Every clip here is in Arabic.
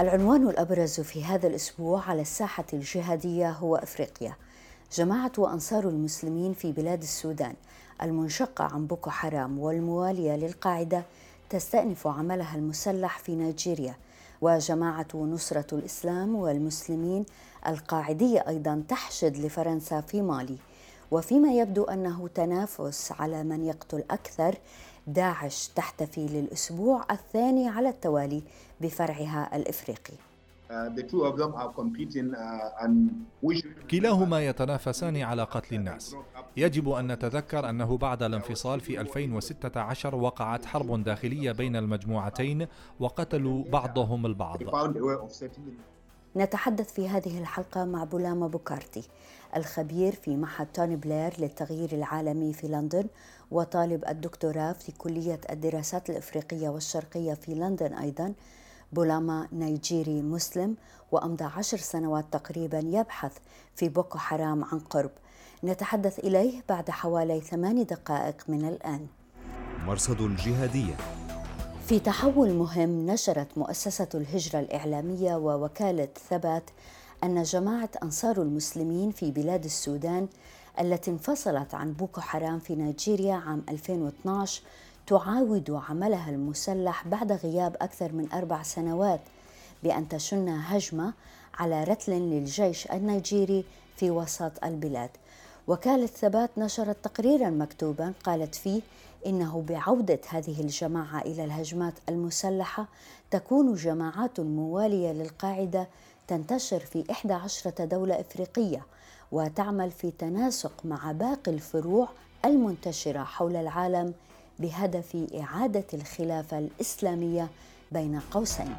العنوان الأبرز في هذا الأسبوع على الساحة الجهادية هو أفريقيا. جماعة وأنصار المسلمين في بلاد السودان المنشقة عن بوكو حرام والموالية للقاعدة تستأنف عملها المسلح في نيجيريا. وجماعة نصرة الإسلام والمسلمين القاعدية أيضا تحشد لفرنسا في مالي. وفيما يبدو أنه تنافس على من يقتل أكثر داعش تحتفي للأسبوع الثاني على التوالي بفرعها الإفريقي. كلاهما يتنافسان على قتل الناس. يجب أن نتذكر أنه بعد الانفصال في 2016 وقعت حرب داخلية بين المجموعتين وقتلوا بعضهم البعض. نتحدث في هذه الحلقة مع بولاما بوكارتي الخبير في معهد توني بلير للتغيير العالمي في لندن وطالب الدكتوراه في كلية الدراسات الإفريقية والشرقية في لندن أيضا. بولاما نيجيري مسلم وأمضى عشر سنوات تقريبا يبحث في بوكو حرام عن قرب. نتحدث إليه بعد حوالي ثماني دقائق من الآن. مرصد الجهادية في تحول مهم نشرت مؤسسة الهجرة الإعلامية ووكالة ثبات أن جماعة أنصار المسلمين في بلاد السودان التي انفصلت عن بوكو حرام في نيجيريا عام 2012 تعاود عملها المسلح بعد غياب أكثر من أربع سنوات بأن تشن هجمة على رتل للجيش النيجيري في وسط البلاد. وكالة ثبات نشرت تقريرا مكتوبا قالت فيه إنه بعودة هذه الجماعة إلى الهجمات المسلحة تكون جماعات موالية للقاعدة تنتشر في 11 دولة إفريقية وتعمل في تناسق مع باقي الفروع المنتشرة حول العالم بهدف إعادة الخلافة الإسلامية بين قوسين.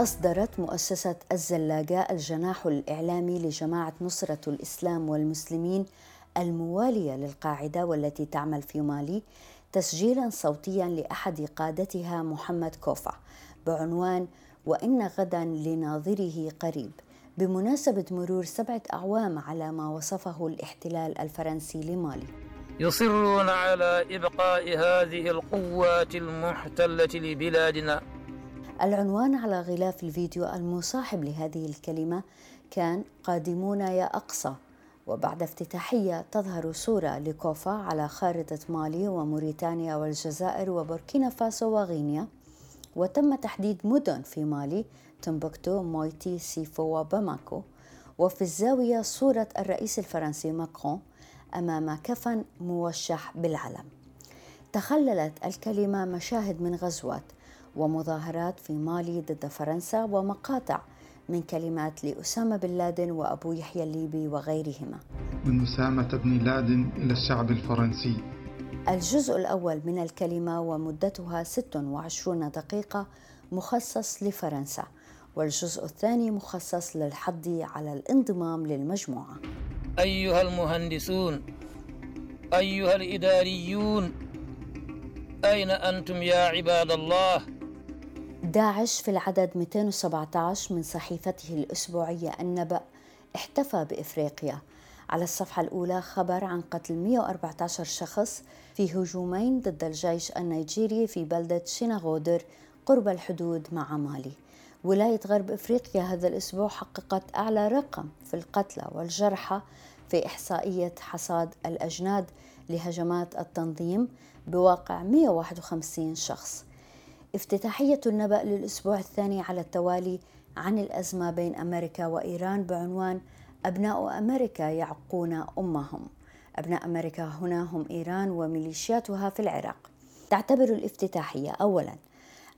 أصدرت مؤسسة الزلاقة الجناح الإعلامي لجماعة نصرة الإسلام والمسلمين الموالية للقاعدة والتي تعمل في مالي تسجيلا صوتيا لأحد قادتها محمد كوفا بعنوان وإن غدا لناظره قريب بمناسبة مرور سبعة أعوام على ما وصفه الاحتلال الفرنسي لمالي. يصرون على إبقاء هذه القوات المحتلة لبلادنا. العنوان على غلاف الفيديو المصاحب لهذه الكلمة كان قادمون يا أقصى وبعد افتتاحية تظهر صورة لكوفا على خارطة مالي وموريتانيا والجزائر وبوركينا فاسو وغينيا وتم تحديد مدن في مالي تمبكتو مويتي سيفو وباماكو. وفي الزاوية صورة الرئيس الفرنسي ماكرون أمام كفن موشح بالعلم. تخللت الكلمة مشاهد من غزوات ومظاهرات في مالي ضد فرنسا ومقاطع من كلمات لأسامة بن لادن وأبو يحيى الليبي وغيرهما. من أسامة بن لادن إلى الشعب الفرنسي. الجزء الأول من الكلمة ومدتها 26 دقيقة مخصص لفرنسا والجزء الثاني مخصص للحض على الانضمام للمجموعة. أيها المهندسون أيها الإداريون أين أنتم يا عباد الله؟ داعش في العدد 217 من صحيفته الأسبوعية النبأ احتفى بإفريقيا. على الصفحة الأولى خبر عن قتل 114 شخص في هجومين ضد الجيش النيجيري في بلدة شيناغودر قرب الحدود مع مالي. ولاية غرب إفريقيا هذا الأسبوع حققت أعلى رقم في القتلى والجرحى في إحصائية حصاد الأجناد لهجمات التنظيم بواقع 151 شخص. افتتاحية النبأ للأسبوع الثاني على التوالي عن الأزمة بين أمريكا وإيران بعنوان أبناء أمريكا يعقون أمهم. أبناء أمريكا هنا هم إيران وميليشياتها في العراق. تعتبر الافتتاحية أولاً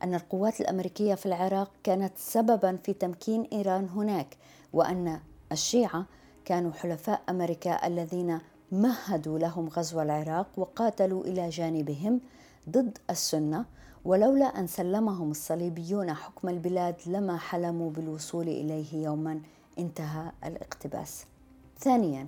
أن القوات الأمريكية في العراق كانت سببا في تمكين إيران هناك وأن الشيعة كانوا حلفاء أمريكا الذين مهدوا لهم غزو العراق وقاتلوا إلى جانبهم ضد السنة ولولا أن سلمهم الصليبيون حكم البلاد لما حلموا بالوصول إليه يوما انتهى الاقتباس ثانيا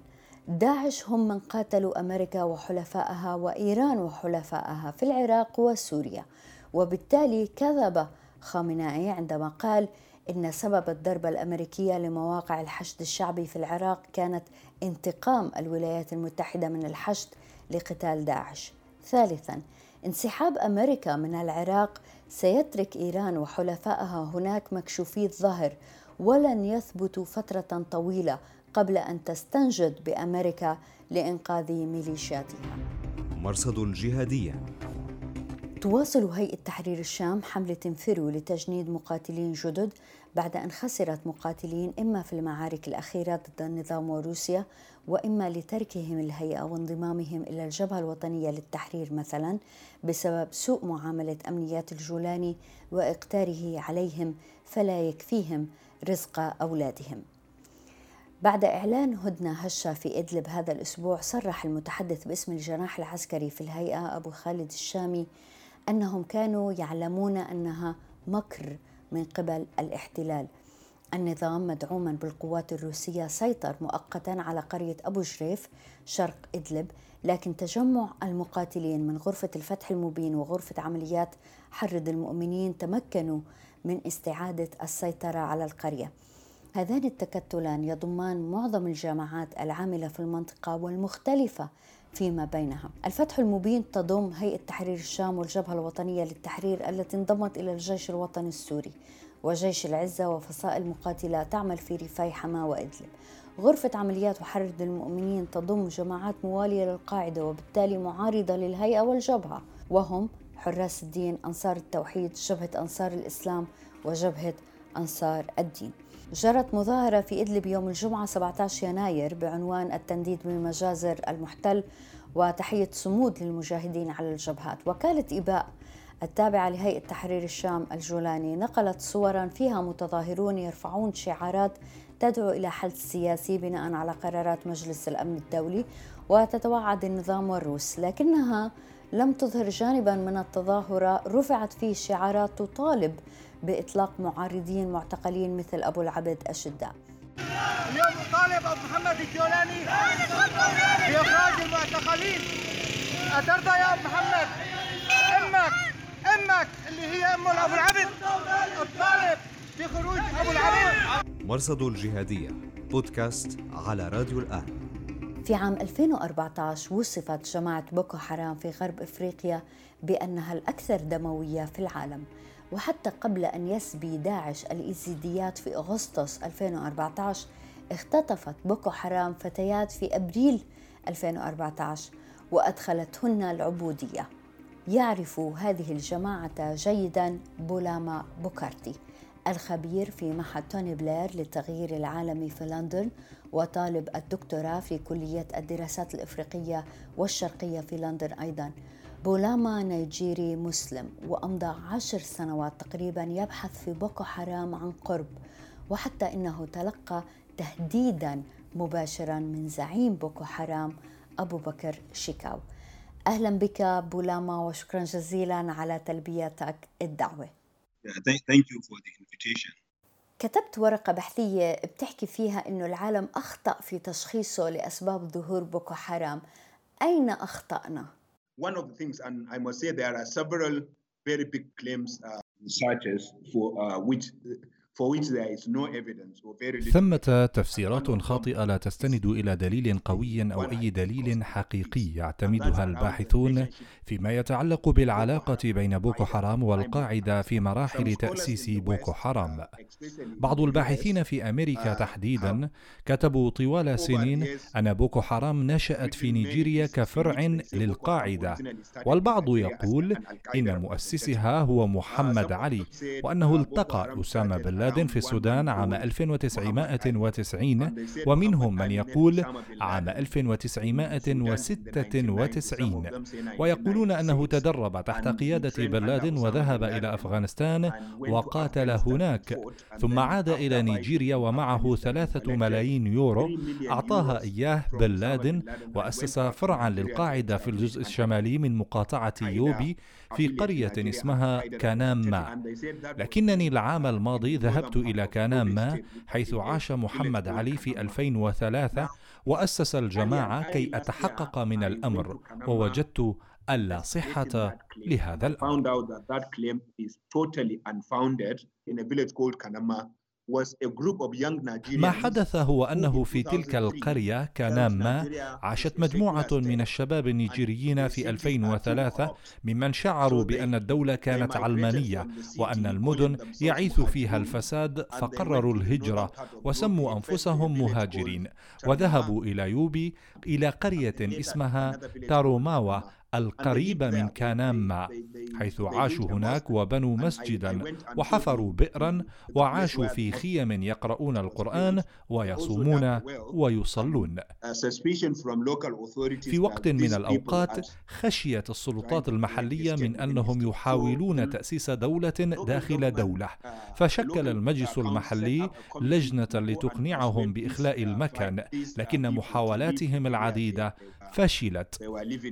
داعش هم من قاتلوا أمريكا وحلفائها وإيران وحلفائها في العراق وسوريا وبالتالي كذب خامنائي عندما قال إن سبب الضربه الأمريكية لمواقع الحشد الشعبي في العراق كانت انتقام الولايات المتحدة من الحشد لقتال داعش. ثالثا انسحاب أمريكا من العراق سيترك إيران وحلفائها هناك مكشوفي الظهر ولن يثبتوا فترة طويلة قبل أن تستنجد بأمريكا لإنقاذ ميليشياتها. مرصد الجهاديه تواصل هيئة تحرير الشام حملة انفروا لتجنيد مقاتلين جدد بعد أن خسرت مقاتلين إما في المعارك الأخيرة ضد النظام وروسيا وإما لتركهم الهيئة وانضمامهم إلى الجبهة الوطنية للتحرير مثلا بسبب سوء معاملة أمنيات الجولاني وإقتاره عليهم فلا يكفيهم رزق أولادهم. بعد إعلان هدنة هشة في إدلب هذا الأسبوع صرح المتحدث باسم الجناح العسكري في الهيئة أبو خالد الشامي أنهم كانوا يعلمون أنها مكر من قبل الاحتلال. النظام مدعوما بالقوات الروسية سيطر مؤقتا على قرية أبو جريف شرق إدلب لكن تجمع المقاتلين من غرفة الفتح المبين وغرفة عمليات حرد المؤمنين تمكنوا من استعادة السيطرة على القرية. هذان التكتلان يضمان معظم الجامعات العاملة في المنطقة والمختلفة فيما بينها الفتح المبين تضم هيئة تحرير الشام والجبهة الوطنية للتحرير التي انضمت إلى الجيش الوطني السوري وجيش العزة وفصائل مقاتلة تعمل في ريفي حماة وإدلب. غرفة عمليات وحرد المؤمنين تضم جماعات موالية للقاعدة وبالتالي معارضة للهيئة والجبهة. وهم حراس الدين أنصار التوحيد جبهة أنصار الإسلام وجبهة أنصار الدين. جرت مظاهرة في إدلب يوم الجمعة 17 يناير بعنوان التنديد بمجازر المحتل وتحية صمود للمجاهدين على الجبهات. وكالة إباء التابعة لهيئة تحرير الشام الجولاني نقلت صورا فيها متظاهرون يرفعون شعارات تدعو إلى حل سياسي بناء على قرارات مجلس الأمن الدولي وتتوعد النظام والروس لكنها لم تظهر جانبا من التظاهرة رفعت فيه شعارات تطالب بإطلاق معارضين معتقلين مثل أبو العبد الشداء اليوم نطالب أبو محمد الجولاني بإخراج المعتقلين. أترضى يا أبو محمد؟ أمك أمك اللي هي أم أبو العبد. الطالب بخروج أبو العبد مرصد الجهادية بودكاست على راديو الآن. في عام 2014 وصفت جماعة بوكو حرام في غرب إفريقيا بأنها الأكثر دموية في العالم. وحتى قبل أن يسبي داعش الإيزيديات في أغسطس 2014 اختطفت بوكو حرام فتيات في أبريل 2014 وأدخلتهن العبودية. يعرف هذه الجماعة جيدا بولاما بوكارتي الخبير في معهد توني بلير للتغيير العالمي في لندن وطالب الدكتوراه في كلية الدراسات الإفريقية والشرقية في لندن أيضا. بولاما نيجيري مسلم وأمضى عشر سنوات تقريبا يبحث في بوكو حرام عن قرب وحتى إنه تلقى تهديدا مباشرا من زعيم بوكو حرام أبو بكر شيكاو أهلا بك بولاما وشكرا جزيلا على تلبيتك الدعوة Thank you for the invitation. كتبت ورقة بحثية بتحكي فيها إنه العالم أخطأ في تشخيصه لأسباب ظهور بوكو حرام أين أخطأنا؟ One of the things, and I must say there are several very big claims uh, researchers for uh, which ثمة تفسيرات خاطئة لا تستند إلى دليل قوي أو أي دليل حقيقي يعتمدها الباحثون فيما يتعلق بالعلاقة بين بوكو حرام والقاعدة في مراحل تأسيس بوكو حرام. بعض الباحثين في أمريكا تحديدا كتبوا طوال سنين أن بوكو حرام نشأت في نيجيريا كفرع للقاعدة، والبعض يقول إن مؤسسها هو محمد علي وأنه التقى أسامة بن لادن في السودان عام 1990 ومنهم من يقول عام 1996 ويقولون أنه تدرب تحت قيادة بن لادن وذهب إلى أفغانستان وقاتل هناك ثم عاد إلى نيجيريا ومعه ثلاثة ملايين يورو أعطاها إياه بن لادن وأسس فرعا للقاعدة في الجزء الشمالي من مقاطعة يوبي في قرية اسمها كاناما. لكنني العام الماضي ذهبت ذهبت إلى كاناما حيث عاش محمد علي في 2003 وأسس الجماعة كي أتحقق من الأمر؟ ووجدت ألا صحة لهذا الأمر. ما حدث هو أنه في تلك القرية كاناما عاشت مجموعة من الشباب النيجيريين في 2003 ممن شعروا بأن الدولة كانت علمانية وأن المدن يعيث فيها الفساد فقرروا الهجرة وسموا أنفسهم مهاجرين. وذهبوا إلى يوبي إلى قرية اسمها تاروماوا. القريبة من كاناما حيث عاشوا هناك وبنوا مسجدا وحفروا بئرا وعاشوا في خيم يقرؤون القرآن ويصومون ويصلون. في وقت من الأوقات خشيت السلطات المحلية من أنهم يحاولون تأسيس دولة داخل دولة. فشكل المجلس المحلي لجنة لتقنعهم بإخلاء المكان لكن محاولاتهم العديدة فشلت.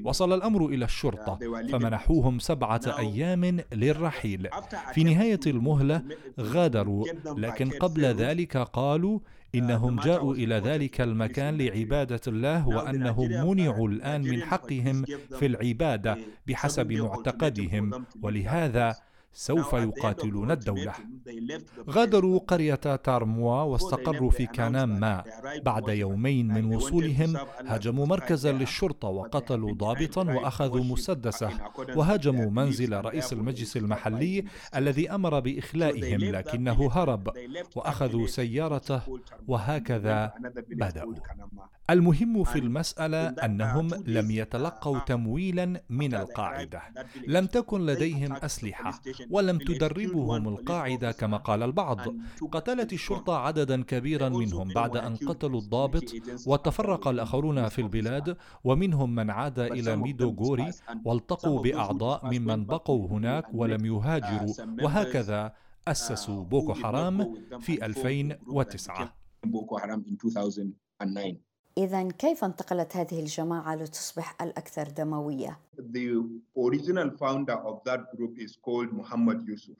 وصل الأمر إلى الشرطة فمنحوهم سبعة أيام للرحيل. في نهاية المهلة غادروا لكن قبل ذلك قالوا إنهم جاءوا إلى ذلك المكان لعبادة الله وأنهم منعوا الآن من حقهم في العبادة بحسب معتقدهم. ولهذا سوف يقاتلون الدولة. غادروا قرية تارموا واستقروا في كانام ما بعد يومين من وصولهم. هاجموا مركزا للشرطة وقتلوا ضابطا وأخذوا مسدسه وهاجموا منزل رئيس المجلس المحلي الذي أمر بإخلائهم لكنه هرب وأخذوا سيارته وهكذا بدأوا. المهم في المسألة أنهم لم يتلقوا تمويلا من القاعدة. لم تكن لديهم أسلحة. ولم تدربهم القاعدة كما قال البعض. قتلت الشرطة عددا كبيرا منهم بعد أن قتلوا الضابط وتفرق الآخرون في البلاد ومنهم من عاد إلى ميدوغوري والتقوا بأعضاء ممن بقوا هناك ولم يهاجروا. وهكذا أسسوا بوكو حرام في 2009 إذا كيف انتقلت هذه الجماعة لتصبح الأكثر دموية؟ The original founder of that group is called Muhammad Yusuf.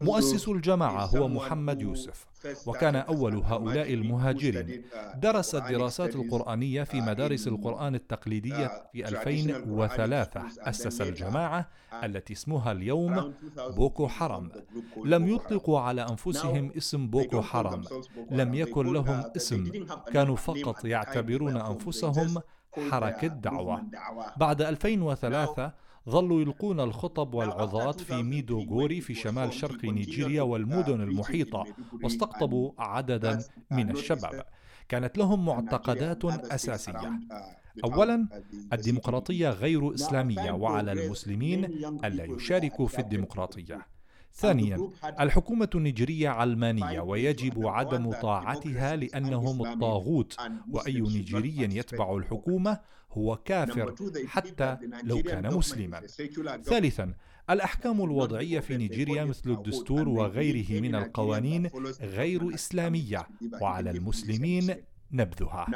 مؤسس الجماعة هو محمد يوسف وكان أول هؤلاء المهاجرين. درس الدراسات القرآنية في مدارس القرآن التقليدية في 2003 أسس الجماعة التي اسمها اليوم بوكو حرام. لم يطلقوا على أنفسهم اسم بوكو حرام. لم يكن لهم اسم. كانوا فقط يعتبرون أنفسهم حركة دعوة. بعد 2003 ظلوا يلقون الخطب والعظات في ميدوغوري في شمال شرق نيجيريا والمدن المحيطة واستقطبوا عددا من الشباب. كانت لهم معتقدات أساسية. أولا الديمقراطية غير إسلامية وعلى المسلمين ألا يشاركوا في الديمقراطية. ثانيا الحكومة النيجيرية علمانية ويجب عدم طاعتها لأنهم الطاغوت وأي نيجيري يتبع الحكومة. هو كافر حتى لو كان مسلما. ثالثا الأحكام الوضعية في نيجيريا مثل الدستور وغيره من القوانين غير إسلامية. وعلى المسلمين نبذها.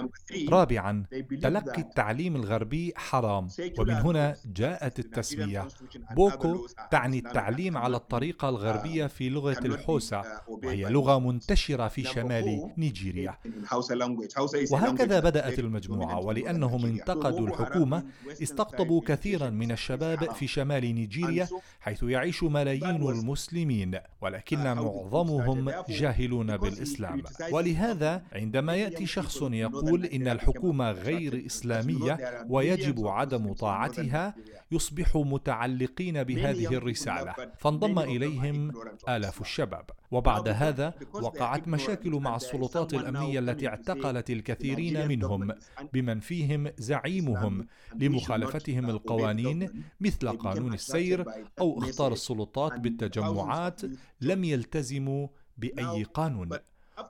رابعا تلقي التعليم الغربي حرام ومن هنا جاءت التسمية بوكو تعني التعليم على الطريقة الغربية في لغة الحوسة وهي لغة منتشرة في شمال نيجيريا. وهكذا بدأت المجموعة ولأنهم انتقدوا الحكومة استقطبوا كثيرا من الشباب في شمال نيجيريا حيث يعيش ملايين المسلمين. ولكن معظمهم جاهلون بالإسلام. ولهذا عندما يأتي شخص شخص يقول إن الحكومة غير إسلامية ويجب عدم طاعتها يصبح متعلقين بهذه الرسالة فانضم إليهم آلاف الشباب وبعد هذا وقعت مشاكل مع السلطات الأمنية التي اعتقلت الكثيرين منهم بمن فيهم زعيمهم لمخالفتهم القوانين مثل قانون السير أو اختار السلطات بالتجمعات لم يلتزموا بأي قانون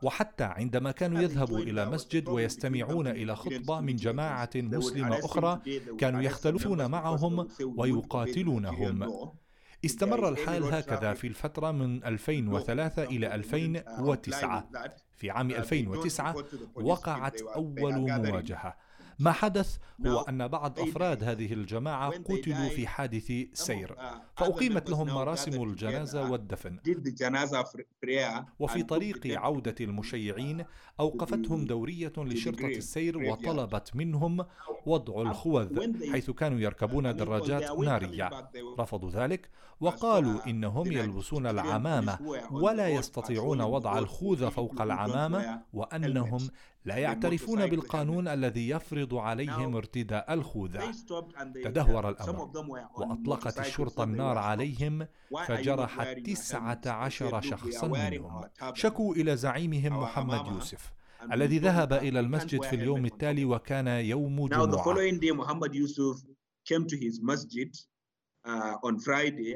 وحتى عندما كانوا يذهبوا إلى مسجد ويستمعون إلى خطبة من جماعة مسلمة أخرى كانوا يختلفون معهم ويقاتلونهم. استمر الحال هكذا في الفترة من 2003 إلى 2009 في عام 2009 وقعت أول مواجهة. ما حدث هو أن بعض أفراد هذه الجماعة قتلوا في حادث سير. فأقيمت لهم مراسم الجنازة والدفن. وفي طريق عودة المشيعين أوقفتهم دورية لشرطة السير وطلبت منهم وضع الخوذ حيث كانوا يركبون دراجات نارية. رفضوا ذلك وقالوا إنهم يلبسون العمامة ولا يستطيعون وضع الخوذ فوق العمامة وأنهم لا يعترفون بالقانون الذي يفرض عليهم ارتداء الخوذة. تدهور الأمر. وأطلقت الشرطة النار عليهم فجرحت تسعة عشر شخصا منهم. شكوا إلى زعيمهم محمد يوسف الذي ذهب إلى المسجد في اليوم التالي وكان يوم جمعة.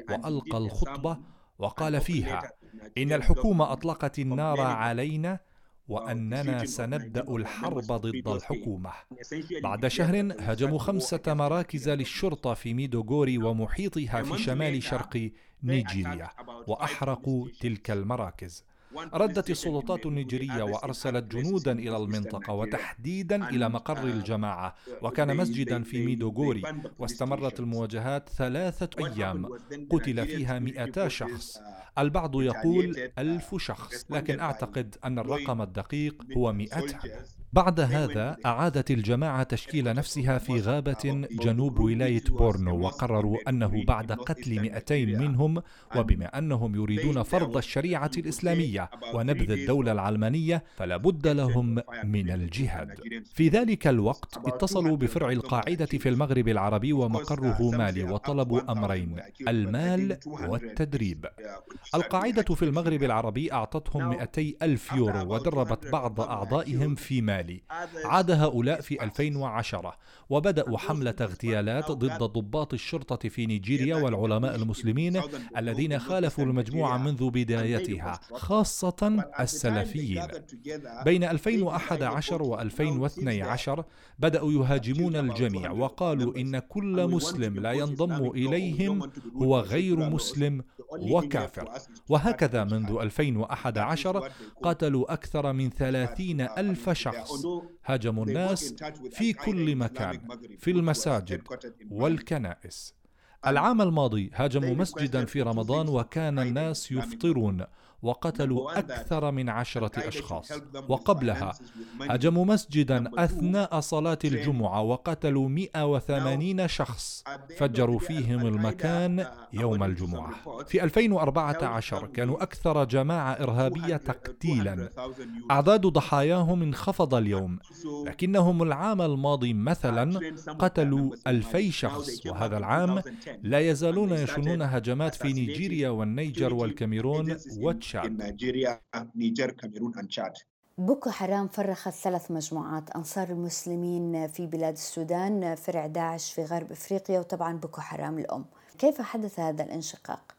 وألقى الخطبة وقال فيها إن الحكومة أطلقت النار علينا وأننا سنبدأ الحرب ضد الحكومة. بعد شهر هاجموا خمسة مراكز للشرطة في ميدوغوري ومحيطها في شمال شرق نيجيريا وأحرقوا تلك المراكز. ردت السلطات النيجيرية وأرسلت جنودا إلى المنطقة وتحديدا إلى مقر الجماعة وكان مسجدا في ميدوغوري واستمرت المواجهات ثلاثة أيام قتل فيها 200 شخص. البعض يقول ألف شخص لكن أعتقد أن الرقم الدقيق هو مئة. بعد هذا أعادت الجماعة تشكيل نفسها في غابة جنوب ولاية بورنو وقرروا أنه بعد قتل 200 منهم وبما أنهم يريدون فرض الشريعة الإسلامية ونبذ الدولة العلمانية فلا بد لهم من الجهاد. في ذلك الوقت اتصلوا بفرع القاعدة في المغرب العربي ومقره مالي وطلبوا أمرين المال والتدريب. القاعدة في المغرب العربي أعطتهم 200 ألف يورو ودربت بعض أعضائهم في مالي المالي عاد هؤلاء في 2010 وبدأوا حملة اغتيالات ضد ضباط الشرطة في نيجيريا والعلماء المسلمين الذين خالفوا المجموعة منذ بدايتها خاصة السلفيين. بين 2011 و 2012 بدأوا يهاجمون الجميع وقالوا إن كل مسلم لا ينضم إليهم هو غير مسلم وكافر. وهكذا منذ 2011 قتلوا أكثر من 30 ألف شخص. هاجموا الناس في كل مكان في المساجد والكنائس. العام الماضي هاجموا مسجدا في رمضان وكان الناس يفطرون. وقتلوا أكثر من عشرة أشخاص. وقبلها هجموا مسجدا أثناء صلاة الجمعة وقتلوا 180 شخص. فجروا فيهم المكان يوم الجمعة. في 2014 كانوا أكثر جماعة إرهابية تقتيلا. أعداد ضحاياهم انخفض اليوم. لكنهم العام الماضي مثلا قتلوا ألفي شخص. وهذا العام لا يزالون يشنون هجمات في نيجيريا والنيجر والكاميرون وتشاد تشاد نيجيريا نيجر كاميرون تشاد بوكو حرام فرخت ثلاث مجموعات أنصار المسلمين في بلاد السودان فرع داعش في غرب إفريقيا وطبعا بوكو حرام الأم كيف حدث هذا الانشقاق؟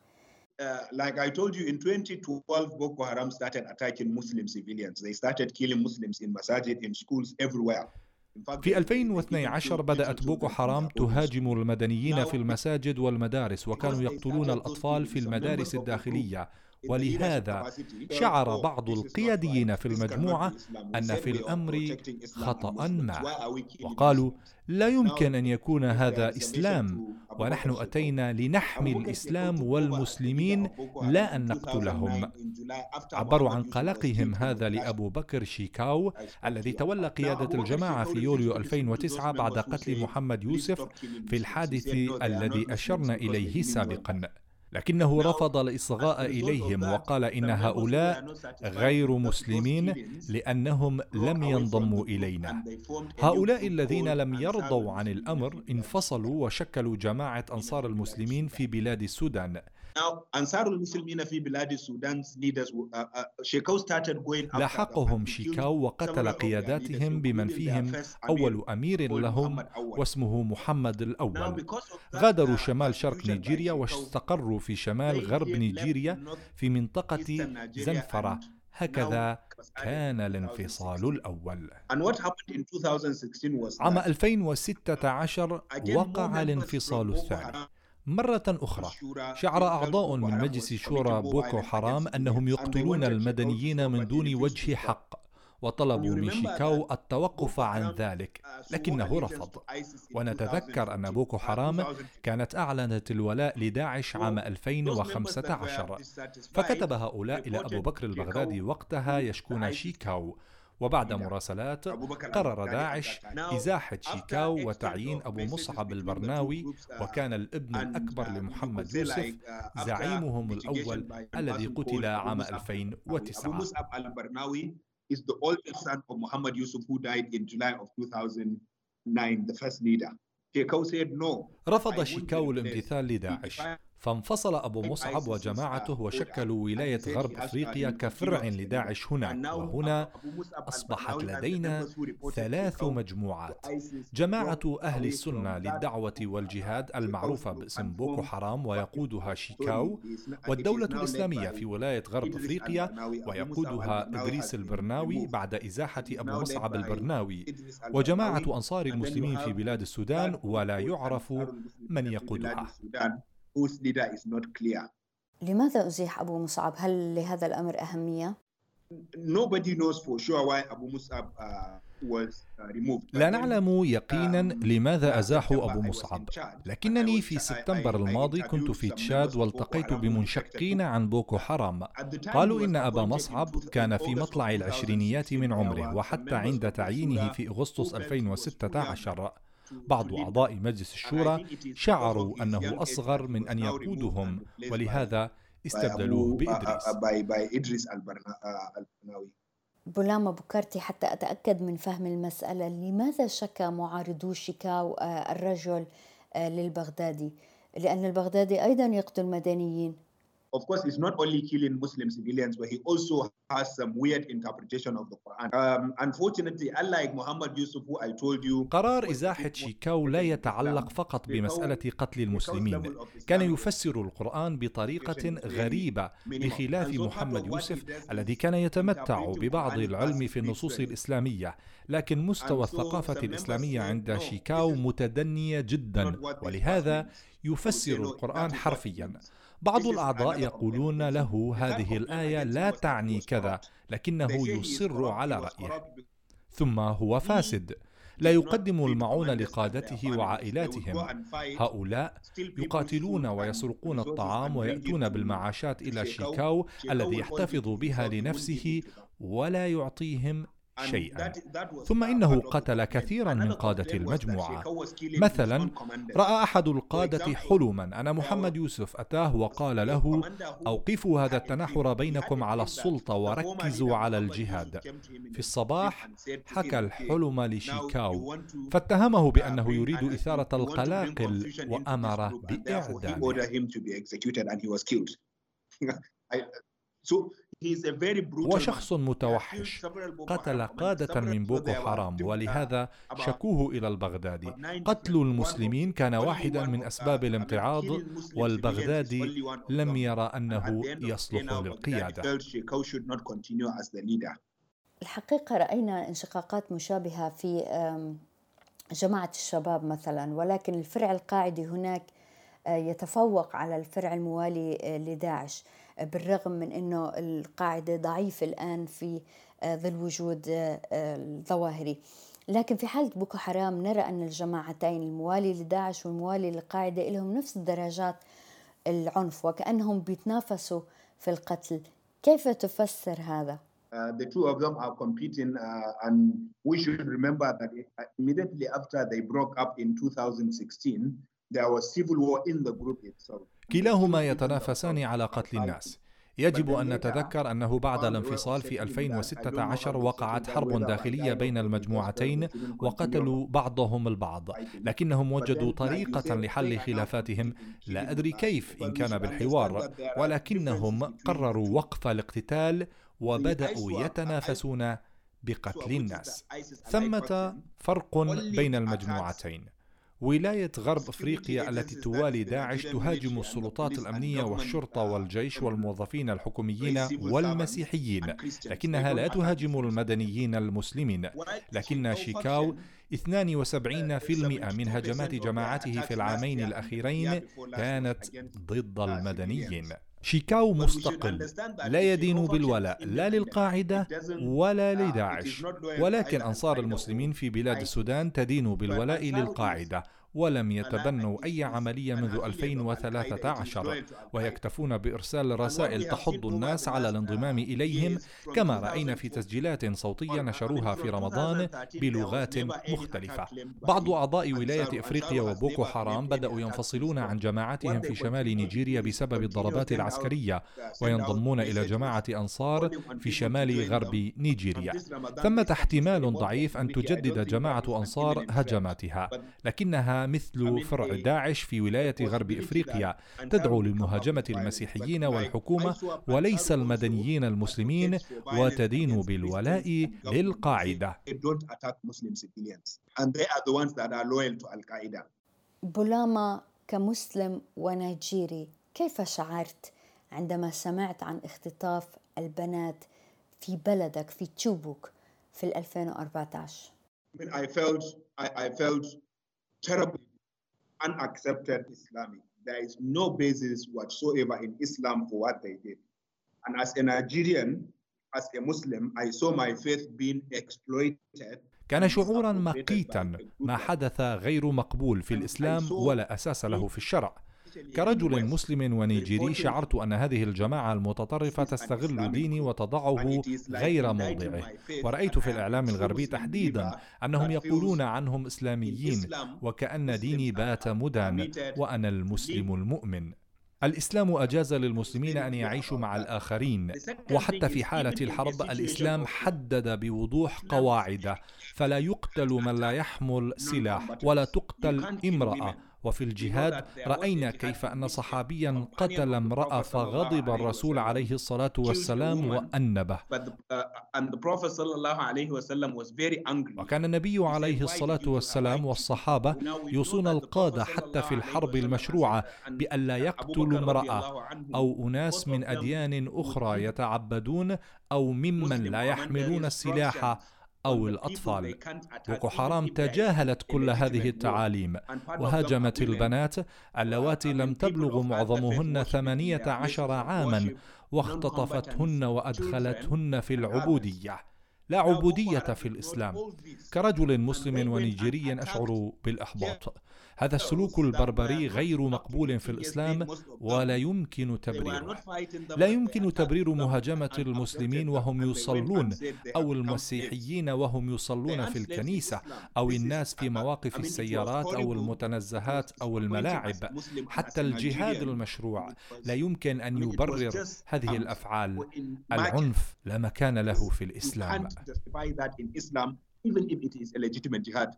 Uh, like I told you, in 2012, Boko Haram started attacking Muslim civilians. They started killing Muslims in مساجد, in schools, everywhere. في 2012 بدأت بوكو حرام تهاجم المدنيين في المساجد والمدارس وكانوا يقتلون الأطفال في المدارس الداخلية ولهذا شعر بعض القياديين في المجموعة أن في الأمر خطأ ما. وقالوا لا يمكن أن يكون هذا إسلام. ونحن أتينا لنحمي الإسلام والمسلمين لا أن نقتلهم. عبروا عن قلقهم هذا لأبو بكر شيكاو الذي تولى قيادة الجماعة في يوليو 2009 بعد قتل محمد يوسف في الحادث الذي أشرنا إليه سابقا. لكنه رفض الإصغاء إليهم وقال إن هؤلاء غير مسلمين لأنهم لم ينضموا إلينا. هؤلاء الذين لم يرضوا عن الأمر انفصلوا وشكلوا جماعة أنصار المسلمين في بلاد السودان. لاحقهم شيكاو وقتل قياداتهم بمن فيهم أول أمير لهم واسمه محمد الأول. غادروا شمال شرق نيجيريا واستقروا في شمال غرب نيجيريا في منطقة زنفرة. هكذا كان الانفصال الأول. عام 2016 وقع الانفصال الثاني. مرة أخرى. شعر أعضاء من مجلس شورى بوكو حرام أنهم يقتلون المدنيين من دون وجه حق وطلبوا من شيكاو التوقف عن ذلك لكنه رفض. ونتذكر أن بوكو حرام كانت أعلنت الولاء لداعش عام 2015 فكتب هؤلاء إلى أبو بكر البغدادي وقتها يشكون شيكاو. وبعد مراسلات قرر داعش إزاحة شيكاو وتعيين أبو مصعب البرناوي وكان الابن الأكبر لمحمد يوسف زعيمهم الأول الذي قتل عام 2009 is the oldest son of Muhammad Yusuf who died in July of 2009, the first leader. رفض شيكاو الامتثال لداعش. فانفصل أبو مصعب وجماعته وشكلوا ولاية غرب أفريقيا كفرع لداعش هنا. وهنا أصبحت لدينا ثلاث مجموعات. جماعة أهل السنة للدعوة والجهاد المعروفة باسم بوكو حرام ويقودها شيكاو. والدولة الإسلامية في ولاية غرب أفريقيا ويقودها إدريس البرناوي بعد إزاحة أبو مصعب البرناوي. وجماعة أنصار المسلمين في بلاد السودان ولا يعرف من يقودها. Whose leader is not clear. لماذا أزيح أبو مصعب؟ هل لهذا الأمر أهمية؟ Nobody knows for sure why Abu Musab uh, لا نعلم يقينا لماذا أزاحوا أبو مصعب لكنني في سبتمبر الماضي كنت في تشاد والتقيت بمنشقين عن بوكو حرام قالوا إن أبا مصعب كان في مطلع العشرينيات من عمره وحتى عند تعيينه في أغسطس 2016 بعض أعضاء مجلس الشورى شعروا أنه أصغر من أن يقودهم ولهذا استبدلوه بإدريس. بولاما بوكرتي حتى أتأكد من فهم المسألة لماذا شكى معارضو شيكاو الرجل للبغدادي؟ لأن البغدادي أيضا يقتل مدنيين. Of course, he's not only killing Muslim civilians, but he also has some weird interpretation of the Quran. Um, unfortunately, unlike Muhammad Yusuf, who I told you, قرار إزاحة شيكاو لا يتعلق فقط بمسألة قتل المسلمين، كان يفسر القرآن بطريقة غريبة بخلاف محمد يوسف الذي كان يتمتع ببعض العلم في النصوص الإسلامية، لكن مستوى الثقافة الإسلامية عند شيكاو متدنية جدا، ولهذا يفسر القرآن حرفيا. بعض الأعضاء يقولون له هذه الآية لا تعني كذا لكنه يصر على رأيه. ثم هو فاسد. لا يقدم المعونة لقادته وعائلاتهم. هؤلاء يقاتلون ويسرقون الطعام ويأتون بالمعاشات إلى شيكاو الذي يحتفظ بها لنفسه ولا يعطيهم شيئا. ثم إنه قتل كثيرا من قادة المجموعة. مثلا رأى أحد القادة حلما ان محمد يوسف أتاه وقال له أوقفوا هذا التناحر بينكم على السلطة وركزوا على الجهاد. في الصباح حكى الحلم لشيكاو. فاتهمه بأنه يريد إثارة القلاقل وامر بإعدامه. هو شخص متوحش. قتل قادة من بوكو حرام. ولهذا شكوه إلى البغدادي. قتل المسلمين كان واحدا من أسباب الامتعاض والبغدادي لم يرى أنه يصلح للقيادة. الحقيقة رأينا انشقاقات مشابهة في جماعة الشباب مثلا ولكن الفرع القاعدي هناك يتفوق على الفرع الموالي لداعش. بالرغم من إنه القاعدة ضعيفة الآن في آه، ظل وجود آه، الظواهري. لكن في حالة بوكو حرام نرى أن الجماعتين الموالي لداعش والموالي للقاعدة لهم نفس درجات العنف وكأنهم بيتنافسوا في القتل. كيف تفسر هذا؟ Uh, the two of them are competing uh, and we should remember that immediately after they broke up in 2016 there was civil war in the group itself. كلاهما يتنافسان على قتل الناس. يجب أن نتذكر أنه بعد الانفصال في 2016 وقعت حرب داخلية بين المجموعتين وقتلوا بعضهم البعض لكنهم وجدوا طريقة لحل خلافاتهم. لا أدري كيف إن كان بالحوار ولكنهم قرروا وقف الاقتتال وبدأوا يتنافسون بقتل الناس. ثمة فرق بين المجموعتين. ولاية غرب أفريقيا التي توالي داعش تهاجم السلطات الأمنية والشرطة والجيش والموظفين الحكوميين والمسيحيين، لكنها لا تهاجم المدنيين المسلمين، لكن شيكاو 72% من هجمات جماعته في العامين الأخيرين كانت ضد المدنيين. شيكاو مستقل لا يدين بالولاء لا للقاعدة ولا لداعش. ولكن أنصار المسلمين في بلاد السودان تدين بالولاء للقاعدة. ولم يتبنوا أي عملية منذ 2013 ويكتفون بإرسال رسائل تحض الناس على الانضمام إليهم كما رأينا في تسجيلات صوتية نشروها في رمضان بلغات مختلفة. بعض أعضاء ولاية إفريقيا وبوكو حرام بدأوا ينفصلون عن جماعتهم في شمال نيجيريا بسبب الضربات العسكرية وينضمون إلى جماعة أنصار في شمال غرب نيجيريا. ثمة احتمال ضعيف أن تجدد جماعة أنصار هجماتها لكنها مثل فرع داعش في ولاية غرب إفريقيا تدعو لمهاجمة المسيحيين والحكومة وليس المدنيين المسلمين وتدين بالولاء للقاعدة. بولاما كمسلم ونيجيري كيف شعرت عندما سمعت عن اختطاف البنات في بلدك في تشوبوك في 2014 I felt, I, I felt terribly unaccepted Islamic. There is no basis whatsoever in Islam for what they did. And as a Nigerian, as a Muslim, I saw my faith being exploited كان شعورا مقيتا ما حدث غير مقبول في الاسلام ولا أساس له في الشرع كرجل مسلم ونيجيري شعرت أن هذه الجماعة المتطرفة تستغل ديني وتضعه غير موضعه. ورأيت في الإعلام الغربي تحديدا أنهم يقولون عنهم إسلاميين وكأن ديني بات مدان وأنا المسلم المؤمن. الإسلام أجاز للمسلمين أن يعيشوا مع الآخرين. وحتى في حالة الحرب الإسلام حدد بوضوح قواعد فلا يقتل من لا يحمل سلاح ولا تقتل امرأة. وفي الجهاد رأينا كيف أن صحابيا قتل امرأة فغضب الرسول عليه الصلاة والسلام وأنبه. وكان النبي عليه الصلاة والسلام والصحابة يوصون القادة حتى في الحرب المشروعة بألا يقتلوا امرأة أو أناس من أديان أخرى يتعبدون أو ممن لا يحملون السلاح أو الأطفال. بوكو حرام تجاهلت كل هذه التعاليم. وهاجمت البنات. اللواتي لم تبلغ معظمهن ثمانية عشر عاما. واختطفتهن وأدخلتهن في العبودية. لا عبودية في الإسلام. كرجل مسلم ونيجيري أشعر بالإحباط. هذا السلوك البربري غير مقبول في الإسلام ولا يمكن تبريره. لا يمكن تبرير مهاجمة المسلمين وهم يصلون أو المسيحيين وهم يصلون في الكنيسة أو الناس في مواقف السيارات أو المتنزهات أو الملاعب حتى الجهاد المشروع. لا يمكن أن يبرر هذه الأفعال. العنف لا مكان له في الإسلام. Even if it is a legitimate jihad.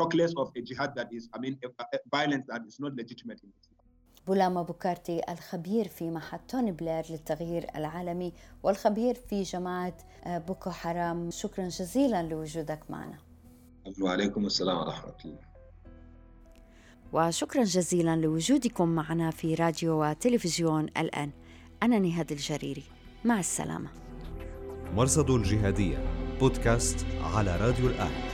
Talk less of a jihad that is, I mean, a, a violence that is not legitimate in Islam. بولاما بوكارتي الخبير في معهد توني بلير للتغيير العالمي والخبير في جماعة بوكو حرام. شكرا جزيلا لوجودك معنا. وعليكم السلام ورحمة الله. وشكرا جزيلا لوجودكم معنا في راديو وتلفزيون الآن أنا نهاد الجريري. مع السلامة. مرصد الجهادية بودكاست على راديو الآن